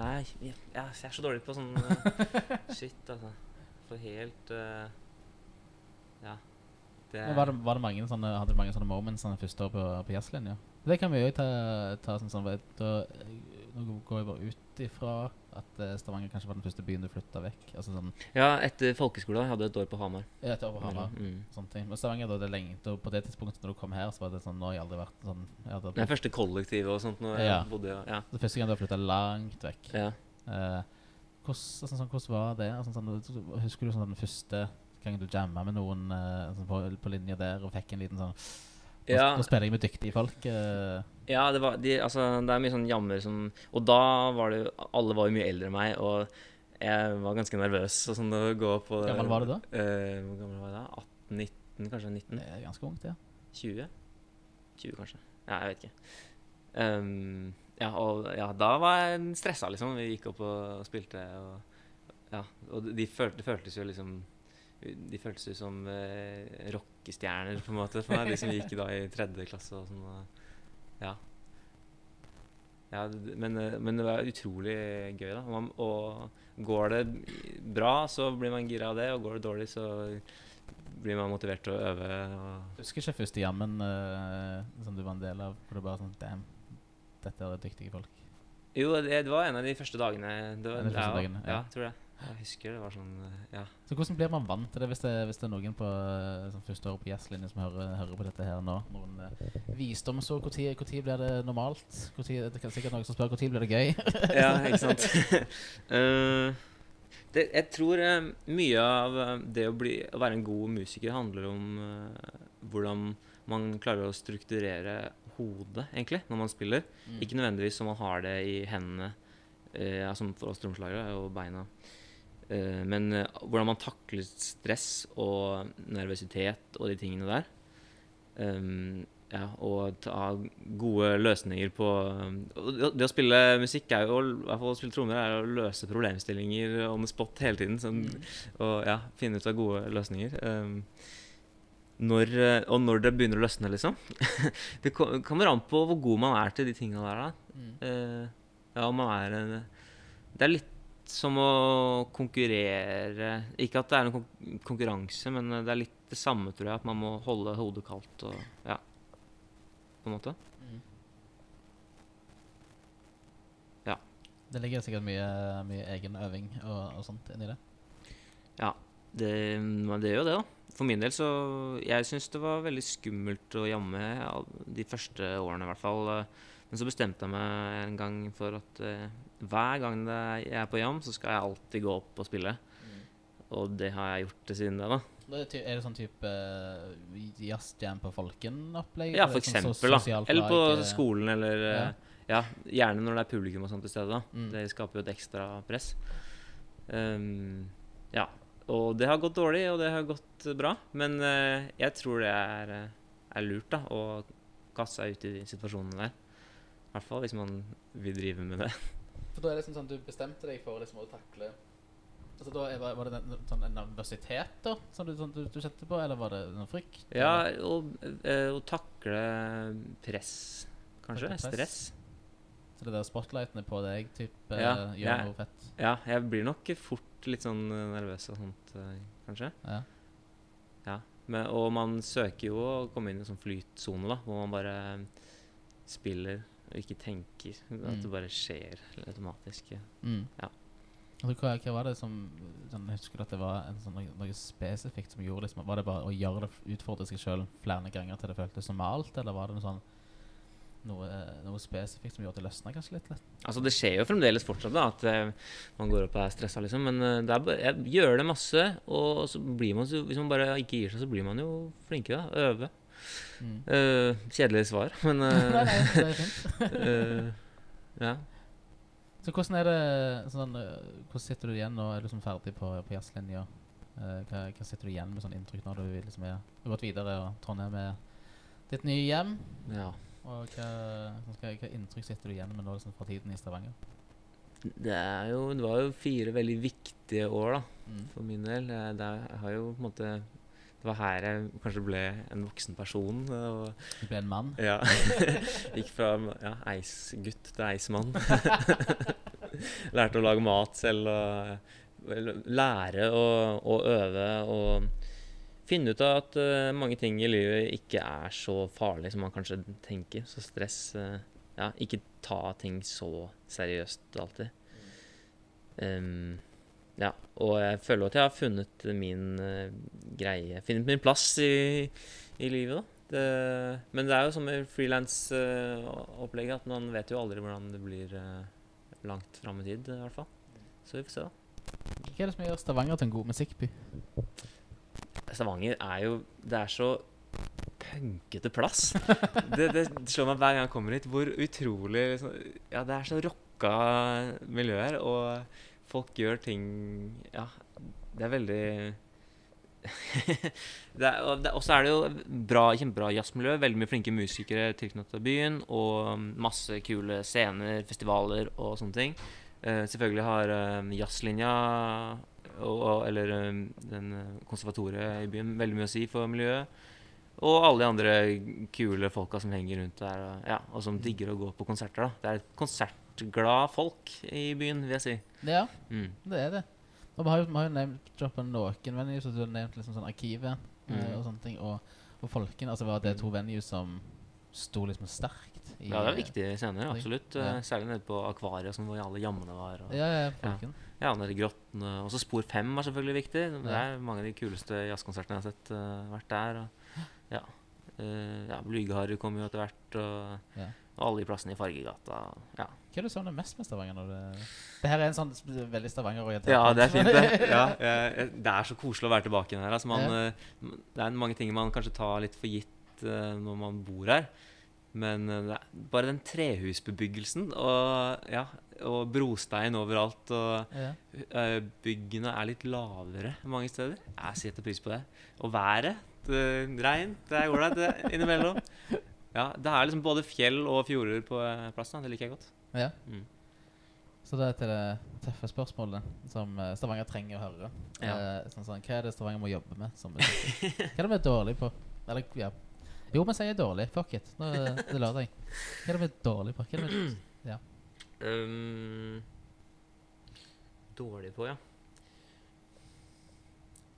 Nei, jeg, jeg er så dårlig på sånn eh, Shit, altså. For helt uh, Ja. Det
var, det, var det mange sånne, hadde du mange sånne moments sånne første år på, på jazzlinja? Det kan vi jo ta, ta sånn, sånn vet, da, Nå går jeg bare ut ifra at eh, Stavanger kanskje var den første byen du flytta vekk. Altså sånn
Ja, etter folkeskolen. Jeg hadde et år på Hamar.
Et år på Hamar.
Mm.
Sånne ting. Men Stavanger, da, det er lenge, da, på det tidspunktet når du kom her, så var det sånn Nå har jeg aldri vært sånn jeg
Det første kollektivet og sånt. Når
Ja.
jeg bodde, ja. ja.
Det første gang du har flytta langt vekk.
ja.
Eh, hvordan, altså, sånn, hvordan var det? Altså, sånn, husker du sånn, den første gangen du jamma med noen eh, sånn, på, på linja der og fikk en liten sånn Nå,
Ja.
nå spiller jeg med dyktige folk. eh,
Ja, det, var, de, altså, det er mye sånn jammer som Og da var det jo Alle var jo mye eldre enn meg, og jeg var ganske nervøs og sånn å gå på
gammel var du da?
Eh, hvor gammel var jeg da? 18-19, kanskje 19?
Det er ganske ungt, ja.
20? 20, kanskje. Ja, jeg vet ikke. Um, ja, og ja, da var jeg stressa, liksom. Vi gikk opp og spilte, og ja. Og de følte, det føltes jo liksom De føltes jo som eh, rockestjerner, på en måte, for meg. De som gikk da i tredje klasse og sånn. Og, ja. Ja, men, eh, men det var utrolig gøy, da. Man, og går det bra, så blir man gira av det, og går det dårlig, så blir man motivert til å øve. Og
Husker ikke første jammen uh, som du var en del av, hvor det bare sånn Damn, dette er dyktige folk.
Jo, det, det var en av de første dagene. Det var,
de første
ja,
dagene,
ja.
ja.
tror jeg. Jeg husker det var sånn eh, Ja.
Så hvordan blir man vant til det hvis det, hvis det er noen på eh, sånn første året på jazzlinjen som hører, hører på dette her nå? Noen uh, visdomsord. Når blir det normalt? Hvor tid, det er sikkert noen som spør når blir det gøy?
ja, ikke sant. uh, det, jeg tror uh, mye av eh, det å, bli, å være en god musiker handler om uh, hvordan man klarer å strukturere hodet, egentlig, når man spiller.
Mm.
Ikke nødvendigvis som man har det i hendene, uh, som for oss tromslagere, og beina. Eh, men eh, hvordan man takler stress og nervøsitet og de tingene der. Um, ja, og ta gode løsninger på det, å spille musikk er jo, i hvert fall å spille trommer, er å løse problemstillinger on the spot hele tiden. Sånn, Og ja, finne ut av gode løsninger. Når, eh, og når det begynner å løsne, liksom. det kommer an på hvor god man er til de tinga der. da.
Mm.
Eh, ja, om man er en Det er litt som å konkurrere Ikke at det er noen konkurranse, men det er litt det samme, tror jeg. At man må holde hodet kaldt og Ja. På en måte.
Mm. Det ligger sikkert mye, mye egen øving og, og sånt inni det.
Det, men det gjør jo det, da. For min del så Jeg syns det var veldig skummelt å jamme de første årene, i hvert fall. Eh, Men så bestemte jeg meg en gang for at uh, hver gang jeg er på jam, så skal jeg alltid gå opp og spille. Og det har jeg gjort siden det, da.
Er det, sånn type uh, jazzjam på Folken-opplegg?
Ja, for
sånn
eksempel. da. Eller på
lag, eh,
skolen, eller ja. Ja, gjerne når det er publikum og sånt til stede. da.
Mm.
Det skaper jo et ekstra press. Um, ja. Og det har gått dårlig, og det har gått bra. Men uh, jeg tror det er, eh, er lurt da, å kaste seg ut i de situasjonene der. I hvert fall hvis man vil drive med det.
For da er det liksom sånn du bestemte deg for liksom å takle Altså da var var det en, sånn en nervøsitet da, som du, sånn, du, du kjente på, eller var det noe frykt?
Ja, eh, å takle press, kanskje.
Takle press.
Stress.
Så det der spotlightene på deg, type,
Ja,
eh, gjør
jeg-
noe fett?
Ja, jeg blir nok fort litt sånn eh, nervøs og sånt, kanskje. kanskje.
Ja.
Men, og man søker jo å komme inn i en sånn flytsone, da, hvor man bare spiller og ikke tenker. At
Mm.
det bare skjer automatisk.
Mm.
Ja.
Hva, hva var det som sånn, Husker du at det var en sånn, noe, noe spesifikt som gjorde liksom, Var det bare å gjøre det, utfordre seg sjøl flere ganger til det føltes normalt, eller var det noe sånn noe, noe spesifikt som gjorde at det løsner kanskje litt? litt?
Altså Det skjer jo fremdeles fortsatt da at uh, man går opp og er stressa, liksom. Men uh, det bare, jeg gjør det masse, og så blir man så, hvis man bare ikke gir seg, så blir man jo flinkere. Øve.
Mm.
Uh, kjedelig svar, men
nei,
eh,
nei, det er fint.
eh, Ja.
Så hvordan er det sånn, eh, Hvordan sitter du igjen nå? Er du liksom ferdig på, på jazzlinja? Eh, hva, hva sitter du igjen med sånn inntrykk når du liksom er, har gått videre og Trondheim er ditt nye hjem?
ja.
Og hva, sånn, hva, hva inntrykk sitter du igjen med nå liksom, fra tiden i Stavanger?
Det, jo, det var jo fire veldig viktige år, da.
Mm.
For min del. Det, det har jo på en måte Det var her jeg kanskje ble en voksen person. Og,
Du ble en mann?
ja. Gikk fra ja, eisgutt til eismann. Lærte å lage mat selv og lære å, å øve og finne ut av at uh, mange ting i livet ikke er så farlig som man kanskje tenker. Så stress uh, Ja, ikke ta ting så seriøst alltid. Em, ja, og jeg føler at jeg har funnet min eh, greie Funnet min plass i, i livet, da. Det, men det er jo som med frilansopplegget, at man vet jo aldri hvordan det blir eh, langt fram i tid, i hvert fall. Så vi får se, da.
Hva er det som gjør Stavanger til en god musikkby?
Stavanger er jo Det er så punkete plass. Det, det slår meg hver gang jeg kommer hit, hvor utrolig liksom, Ja, det er så rocka miljø her. Og folk gjør ting Ja, det er veldig og så er det jo bra, kjempebra jazzmiljø. Veldig mye flinke musikere tilknyttet byen. Og masse kule scener, festivaler og sånne ting. Uh, selvfølgelig har uh, jazzlinja og, og, eller eh, den eh, konservatoriet i byen veldig mye å si for miljøet. Og alle de andre kule folka som henger rundt der, og, ja, og som digger å gå på konserter. da. Det er et konsertglad folk i byen, vil jeg si.
Ja,
Mm.
det er det. Og vi har jo, vi har jo nevnt droppa noen venues, og du har nevnt liksom sånn Arkivet eh,
Mm.
og sånne ting. Og, og Folken. Altså var det to venues som sto liksom sterkt i
Ja, det er viktige scener, absolutt.
Ja.
Eh, Særlig nede på Akvariet, som hvor alle jammene var. Og,
Ja, ja, Folken.
Ja, nede i grottene. Og så Spor 5 var selvfølgelig viktig. Det
Ja.
er mange av de kuleste jazzkonsertene jeg har sett. uh, vært der. Og, ja. Uh, ja Blygeharry kom jo etter hvert. Og,
Ja.
Og alle de plassene i Fargegata. Ja.
Hva er det savner mest med Stavanger? Når det, det her er en sånn veldig Stavanger-orientert
ja, det er fint, det. Ja, det er så koselig å være tilbake igjen her. Altså, man,
Ja.
eh, det er mange ting man kanskje tar litt for gitt eh, når man bor her. Men eh, bare den trehusbebyggelsen og, ja, og brostein overalt og
Ja.
Byggene er litt lavere mange steder. Jeg setter pris på det. Og været. Det, regn. Det er ålreit, innimellom. Ja, det er liksom både fjell og fjorder på eh, plassen. Det liker jeg godt.
Ja.
Mm.
Så det er til det tøffe spørsmålet som eh, Stavanger trenger å høre.
Ja.
Eh, sånn, sånn, hva er det Stavanger må jobbe med? Som hva er det vi er dårlig på? Eller, ja. Jo, vi sier dårlig. Fuck it. Nå er det lørdag. Hva er det vi er dårlig på? Hva er det ja.
Um, dårlig på, ja.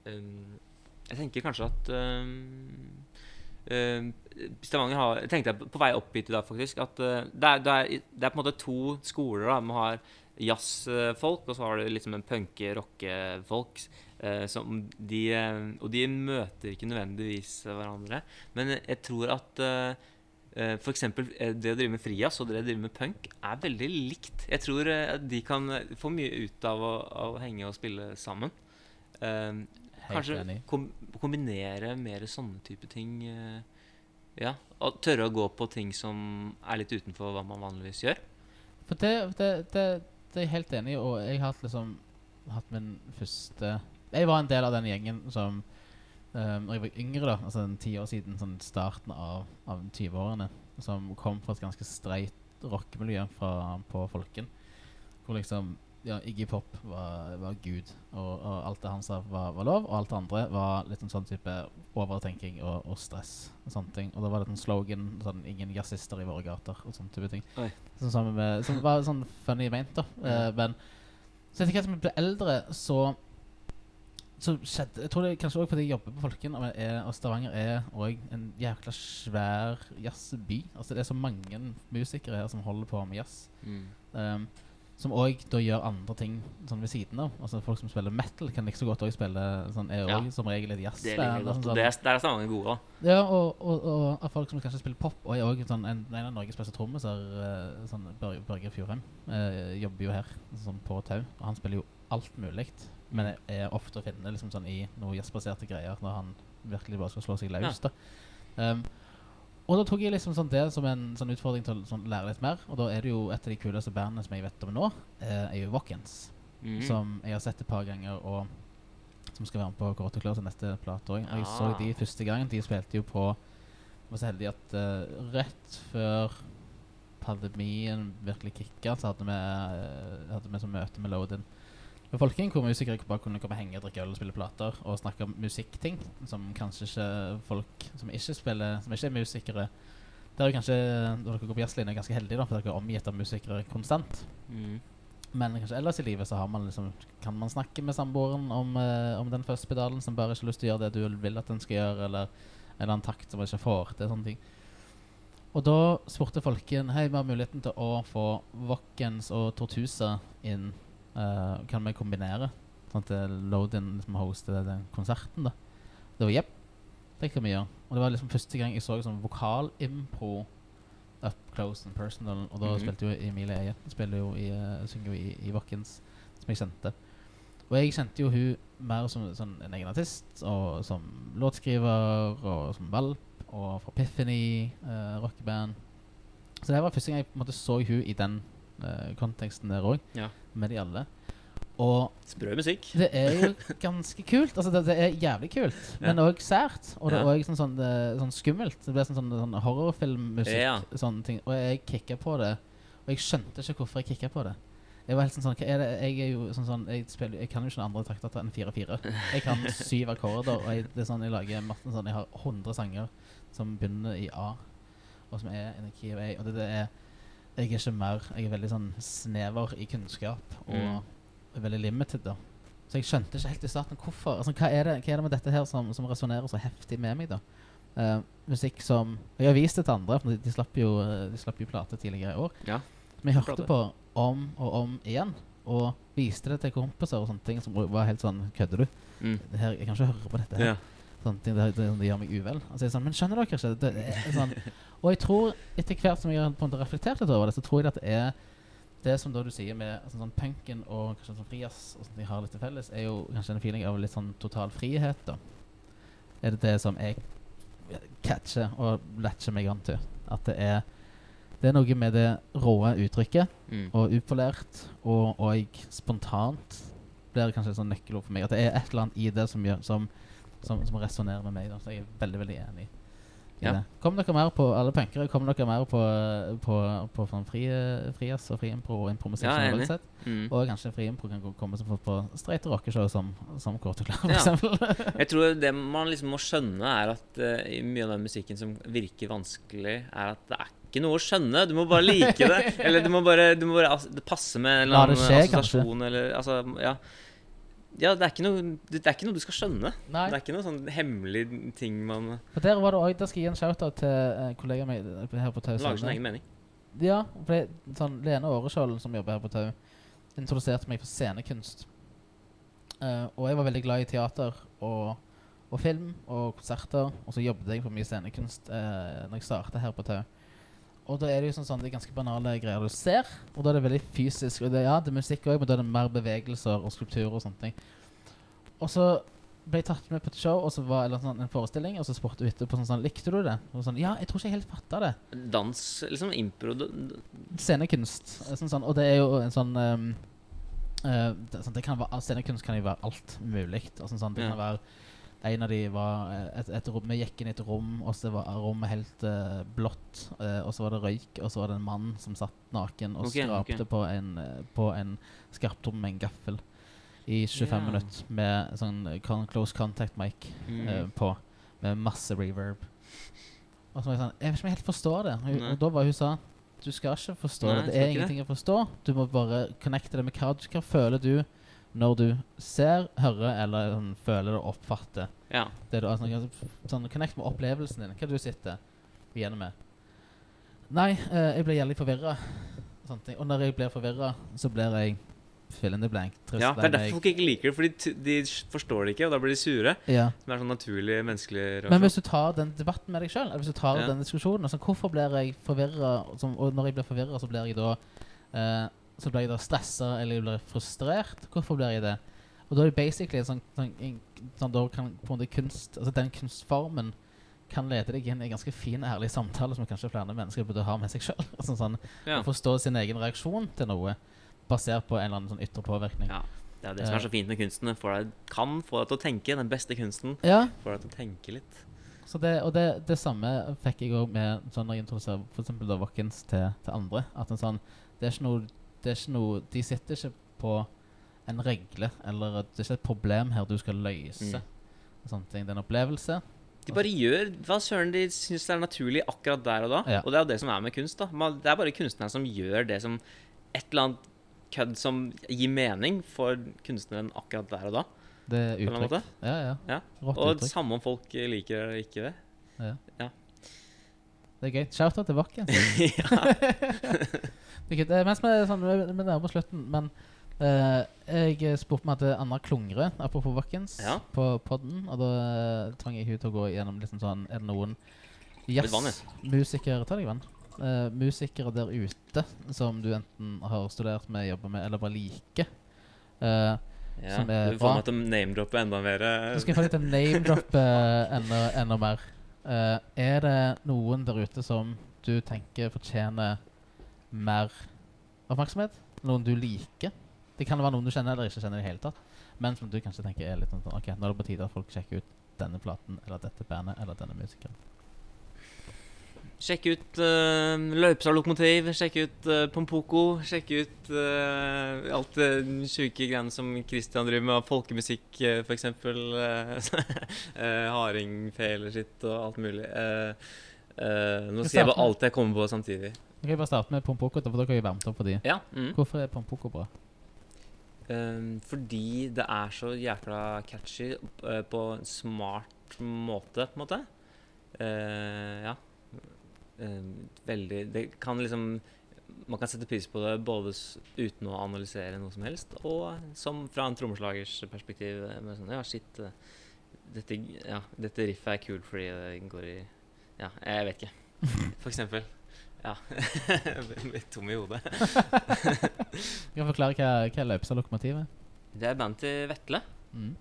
Um, jeg tenker kanskje at um, Stavanger har tenkte jeg på- vei opp hit i dag, faktisk. At uh, det, er, det, er, det er på en måte to skoler. da Man har jazzfolk, og så har du liksom en punke-rocke-folk. Uh, de, uh, og de møter ikke nødvendigvis hverandre. Men jeg tror at eh, det å drive med frijazz og det å drive med punk er veldig likt. Jeg tror eh, de kan eh, få mye ut av å, av å henge og spille sammen. Kanskje kom, kombinere mer sånne type ting. eh, ja, Og tørre å gå på ting som er litt utenfor hva man vanligvis gjør.
For det, det, det, det er jeg helt enig i, og jeg har liksom hatt min første Jeg var en del av den gjengen som um, Når jeg var yngre, da, altså en ti år siden, sånn starten av, av 20-årene, som kom fra et ganske streit rockemiljø på Folken. Hvor liksom ja, Iggy Pop var, var gud, og, og alt det han sa, var, var lov. Og alt det andre var litt en sånn type overtenking og, og stress. og sånne ting Og da var det en slogan sånn 'Ingen jazzister i våre gater' og sånne type ting. Sånn sammen med, som var sånn funny meint, da. Eh, men så etter hvert som jeg ble eldre, så så skjedde Jeg tror det kanskje også fordi jeg jobber på Folken, og, er, og Stavanger er òg en jækla svær jazzby. Altså Det er så mange musikere her som holder på med jazz. Um, som òg gjør andre ting sånn ved siden av. Altså Folk som spiller metal, kan like så godt òg spille sånn, er
Ja.
som regel et
Det liker
jazzband.
godt.
og
Og
sånn,
det er, der er Stavanger gode, da.
ja, og, og, og folk som kanskje spiller pop, og er også sånn, en, en av Norges beste trommiser, uh, sånn, Bør- Børge Fjordheim, eh, jobber jo her sånn på Tau. Og han spiller jo alt mulig, men er, ofte å finne liksom, sånn, i noe jazzbaserte greier når han virkelig bare skal slå seg løs. da. Um, og da tok jeg liksom sånn det som en sånn utfordring til å sånn, lære litt mer. Og da er det jo et av de kuleste bandene som jeg vet om nå, eh, er jo Wackens
Mhm.
som jeg har sett et par ganger, og som skal være med på Kåre Klør sin neste plate òg. Og jeg så
Ah.
de første gangen. De spilte jo på Var så heldig at uh, rett før pandemien virkelig kicka, så hadde vi, uh, hadde vi sånn møte med Loadin. Med Folking, hvor musikere bare kunne komme og henge, drikke øl og spille plater og snakke om musikkting som kanskje ikke folk som ikke spiller Som ikke er musikere Der er jo kanskje, Når dere går på jazzlinja, ganske heldige, da, for dere er omgitt av musikere konstant.
Mm.
Men kanskje ellers i livet så har man liksom, kan man snakke med samboeren om, eh, om den første pedalen som bare ikke har lyst til å gjøre det du vil at den skal gjøre, eller en eller annen takt som man ikke får til. sånne ting. Og da spurte folken Hei, vi har muligheten til å få Vokkens og Tortusa inn. Eh, kan vi kombinere? Sånn at Lodin liksom hoster den konserten, da. Det var jepp, det kan vi gjøre. Og det var liksom første gang jeg så sånn vokalimpro up close and personal. Og da
Mhm.
spilte jo Emilie Eie Spiller jo i, uh, synger jo i, i Vokkens, som jeg kjente. Og jeg kjente jo hun mer som sånn, en egen artist, og som låtskriver, og som valp, og fra Piffany uh, rockeband. Så det var første gang jeg på en måte så hun i den eh, konteksten der òg,
Ja.
med de alle. Og
Sprø musikk.
det er jo ganske kult. Altså, det, det er jævlig kult, men òg sært. Og det er òg sånn, sånn, eh, sånn skummelt. Det ble sånn, sånn, sånn horrorfilmmusikk.
Ja.
Sånne ting. Og jeg kicka på det. Og jeg skjønte ikke hvorfor jeg kicka på det. Jeg var helt sånn sånn Hva er det Jeg er jo sånn sånn Jeg, spiller, jeg kan jo ikke noen andre takter enn 4-4. Jeg kan syv akkorder, og jeg, det er sånn jeg lager masse sånn Jeg har 100 sanger som begynner i A, og som er in the key of A. Og det, det er Jeg er ikke mer Jeg er veldig sånn snever i kunnskap, og
Mm.
er veldig limited, da. Så jeg skjønte ikke helt i starten hvorfor. Altså, hva, er det, hva er det med dette her som, som resonnerer så heftig med meg, da? Uh, musikk som Jeg har vist det til andre, for de, de slapp jo De slapp jo plate tidligere i år.
Ja.
Men jeg hørte på om og om igjen, og viste det til kompiser og sånne ting som var helt sånn Kødder du?
Mm.
Her, jeg kan ikke høre på dette her.
Ja.
Ting, det, det, det gjør meg uvel. Altså, sånn, men skjønner dere ikke? Det sånn, og jeg tror, etter hvert som jeg har reflektert litt over det, så tror jeg at det er det som da du sier med altså, sånn punken og kanskje sånn frijazz og sånt de har litt til felles, er jo kanskje en feeling av litt sånn total frihet, da. Er det det som jeg catcher og latcher meg an til? At det er det er noe med det råe uttrykket
Mm.
og upolert og, og spontant blir det kanskje et sånn nøkkelord for meg. At det er et eller annet i det som, gjør, som, som, som resonnerer med meg. Da. Så jeg er veldig veldig enig i
Ja.
det. Kom dere mer på alle punkere? Kom dere mer på, på, på sånn fri, frijazz og friimpro og improvisasjon.
Ja? Mm.
Og kanskje friimpro kan komme som på, på streite rockeshow som, som Kåre Klar, for
Ja.
eksempel.
Jeg tror det man liksom må skjønne, er at uh, mye av den musikken som virker vanskelig, er at det er ikke noe å skjønne. Du må bare like det. Eller du må bare, du må bare ass- Det passer med en eller annen assosiasjon eller Altså, ja. Ja, det er, ikke noe, det er ikke noe du skal skjønne.
Nei.
Det er ikke noe sånn hemmelig ting man
For der var det også, der skal jeg gi en shout-out til uh, kollegaen min eh, her på Tau.
lager sin egen mening.
Ja, for det, sånn, Lene Åreskjold, som jobber her på Tau, introduserte meg for scenekunst. Uh, og jeg var veldig glad i teater og, og film og konserter. Og så jobbet jeg for mye scenekunst uh, når jeg startet her på Tau. Og da er det jo sånn, sånn det er ganske banale greier du ser, og da er det veldig fysisk. Og det, ja, det er musikk òg, men da er det mer bevegelser og skulpturer og sånne ting. Og så ble jeg tatt med på et show, og så var eller sånn, en forestilling, og så spurte hun etterpå sånn, sånn Likte du det? Og sånn, ja, jeg tror ikke jeg helt fatta det
Dans, liksom impro
scenekunst. Sånn, sånn, og det er jo en sånn um, uh, det, sånn, det kan være, Scenekunst kan jo være alt mulig. og Sånn, det kan være En av de var eh, et, et rom, Vi gikk inn i et rom, og så var rommet helt uh, blått. Uh, og så var det røyk, og så var det en mann som satt naken og
okay,
skrapte
okay.
på en, på en skarptom med en gaffel i 25
yeah.
minutter med sånn con close contact mic
Mm.
på, med masse reverb. Og så var jeg sånn Jeg vet ikke om jeg helt forstår det. Hun, og da var hun sa Du skal ikke forstå
Nei,
det. Det er
ingenting
ingenting å forstå. Du må bare connecte det med hva du skal føle du når du ser, hører eller sånn, føler og oppfatter.
Ja.
Det du, altså, sånn, connect med opplevelsen din. Hva du sitter igjen med. Nei, eh, jeg blir jævlig forvirra. Og når jeg blir forvirra, så blir jeg fill in the blank. Trist,
ja, Det er derfor folk ikke liker det, fordi de forstår det ikke, og da blir de sure.
ja.
Som er sånn naturlig menneskelig reaksjon.
Men hvis du tar den debatten med deg sjøl, hvis du tar
Ja.
den diskusjonen altså, Hvorfor blir jeg forvirra? Og når jeg blir forvirra, så blir jeg da eh, Så blir jeg da stressa eller jeg blir frustrert. Hvorfor blir jeg det? Og da er det basically en sånn, sånn, en, sånn Da kan på en måte kunst Altså den kunstformen kan lede deg inn i en ganske fin, ærlig samtale som kanskje flere mennesker burde ha med seg sjøl. Altså, sånn,
Ja.
Forstå sin egen reaksjon til noe basert på en eller annen sånn ytre påvirkning.
ja. Det er det som er så fint med kunsten. Den kan få deg til å tenke. Den beste kunsten
Ja,
får deg til å tenke litt.
Så det, og det, det samme fikk jeg òg med sånn når jeg introduserer da Watkins til, til andre. At en sånn, det er ikke noe, det er ikke noe De sitter ikke på en regle, eller det er ikke et problem her du skal løse.
Mm.
Sånne ting. Det er en opplevelse.
De bare gjør hva søren de syns er naturlig akkurat der og da.
Ja.
Og det er jo det som er med kunst. da Man, Det er bare kunstneren som gjør det som et eller annet kødd som gir mening for kunstneren akkurat der og da.
Det er uttrykk. Ja, ja.
Ja. Og
uttrykk.
samme om folk liker det eller ikke det.
Det er gøy. Shout-out til er kult. Eh, Mens vi er sånn, vi vi nærmer oss slutten, men uh, jeg spurte meg til Anna Klungre, apropos Watkins,
Ja.
på podden. Og da eh, tvang jeg henne til å gå gjennom liksom sånn Er det noen jazzmusikere Ta deg vann. Uh, musikere der ute som du enten har studert med, jobber med, eller bare liker. Uh,
ja.
Som er
Du
bra.
får meg til å name-droppe enda mer.
Du skal få få litt å name-drop eh, enda, enda mer. Eh, er det noen der ute som du tenker fortjener mer oppmerksomhet? Noen du liker? Det kan være noen du kjenner eller ikke kjenner i hele tatt, men som du kanskje tenker er litt sånn Ok, nå er det på tide at folk sjekker ut denne platen eller dette bandet eller denne musikeren.
Sjekk ut uh, Løpestad Lokomotiv, sjekk ut uh, Pompoko, sjekk ut uh, alt det sjuke greiene som Christian driver med, folkemusikk uh, f.eks. Uh, hardingfeler sitt og alt mulig. Uh, uh, nå sier jeg bare alt jeg kommer på samtidig.
Vi kan bare starte med Pompoko, for dere har jo varmet opp for de.
Ja. Mm.
Hvorfor er Pompoko bra?
Um, fordi det er så jækla catchy uh, på en smart måte, på en måte. Uh, ja. Um, veldig Det kan liksom Man kan sette pris på det både uten å analysere noe som helst, og som fra en trommeslagers perspektiv. eh, Med sånn Ja, shit. uh, dette, ja, dette riffet er kult fordi det går i Ja, jeg vet ikke. For eksempel. Ja. Tom i hodet.
Du kan forklare hva, hva Løpestad Lokomotiv Lokomotivet?
Det er bandet til Vetle.
Mm.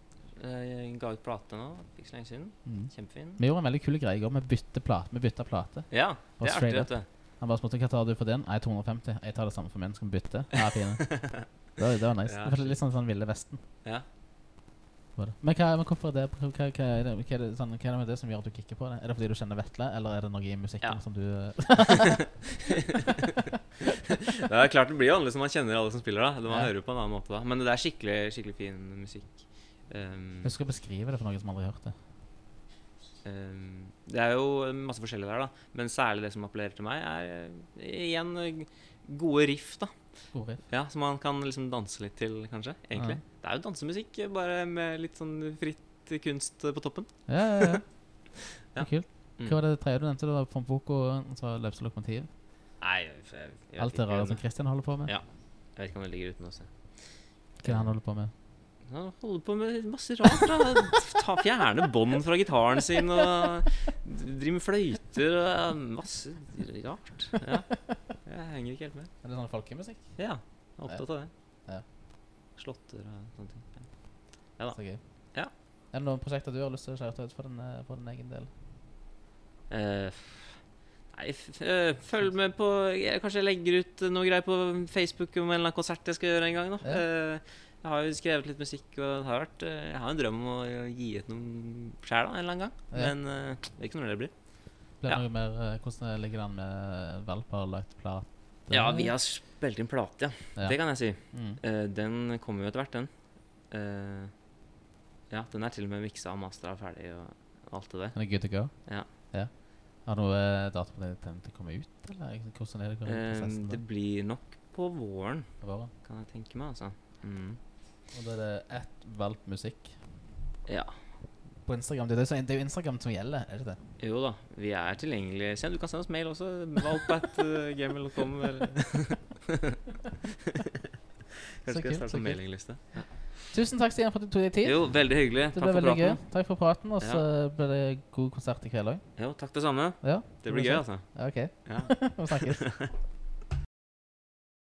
Eh, Jeg ga ut plate nå, ikke så lenge siden.
Mm.
Kjempefin.
Vi gjorde en veldig kul greie i går. Vi bytte plate. Vi bytte plate.
Ja, det er artig, du.
Han bare spurte hva tar du for den. Nei, 250. Jeg tar det samme for min. Skal vi bytte? Ja, fine. Det var, det var nice.
Ja,
Det var litt sånn, sånn Ville Vesten.
Ja.
Men, hva, men hvorfor er det hva, hva, hva, er det, hva, er det, sånn, hva er det med det som gjør at du kikker på det? Er det fordi du kjenner Vetle, eller er det noe i musikken
Ja.
som du eh,
Det er klart det blir jo annerledes når man kjenner alle som spiller. da Man
Ja.
hører på en annen måte da Men det er skikkelig skikkelig fin musikk. Um,
Husk å beskrive det for noen som aldri har hørt det.
um, det er jo masse forskjellig der, da. Men særlig det som appellerer til meg, er eh, igjen gode riff, da.
God riff.
Ja, Som man kan liksom danse litt til, kanskje. Egentlig. Det er jo dansemusikk, bare med litt sånn fritt kunst på toppen.
Ja, ja, ja.
Ja.
kult.
Mm.
Hva var det tredje du nevnte? Det var Pompoko, altså Løpestad Lokomotiv.
Nei, jeg, jeg, jeg,
Alt det rare som Christian holder på med.
Ja. Jeg vet ikke om det ligger uten å se.
Hva han holder på med?
Han holder på med masse rart. da Ta, Fjerne bånd fra gitaren sin og driver med fløyter og masse rart. Ja. Jeg henger ikke helt med.
Er det sånn folkemusikk?
Ja, jeg er opptatt av det.
Ja.
Slåtter og sånne ting. Ja. da.
Så gøy.
Ja.
Er det noen prosjekter du har lyst til å skjære ut for din, eh, for din egen del?
Uh, nei, eh, følg med på jeg, Kanskje jeg legger ut noe greier på Facebook om en eller annen konsert jeg skal gjøre en gang. da
Ja.
Eh, Jeg har jo skrevet litt musikk, og det har vært, eh, jeg har en drøm om å gi ut noe sjæl en eller annen gang.
Ja.
Men uh, det er ikke når det blir.
Blir det
Ja.
noe mer, eh, hvordan ligger det an med Valp har lagt plate?
Ja, vi har spilt inn plate, ja.
Ja.
Det kan jeg si.
Mm.
Uh, den kommer jo etter hvert, den. Uh, ja, den er til og med miksa og mastra ferdig og alt det der.
Den er good to go?
Ja.
ja. Har du noe eh, dato på det den til å komme ut, eller hvordan er det?
Eh,
prosessen
det blir nok på våren,
på våren?
kan jeg tenke meg, altså. Mm.
Og da er det ett Valp musikk
Ja.
på Instagram. Det er, det er jo Instagram som gjelder, er det det?
Jo da, vi er tilgjengelige. Se, du kan sende oss mail også. Valp.gmail.com. eller
Så
Kanskje skal
kult,
starte
så kult.
mailingliste.
Tusen takk, Stian, for at du tok deg tid.
Jo, veldig hyggelig.
det
Takk
ble
for
veldig gøy.
praten.
Takk for praten, og så ble det god konsert i kveld òg.
Jo, takk det samme.
Ja,
Det blir gøy, altså.
Ja, OK.
Ja.
Vi snakkes.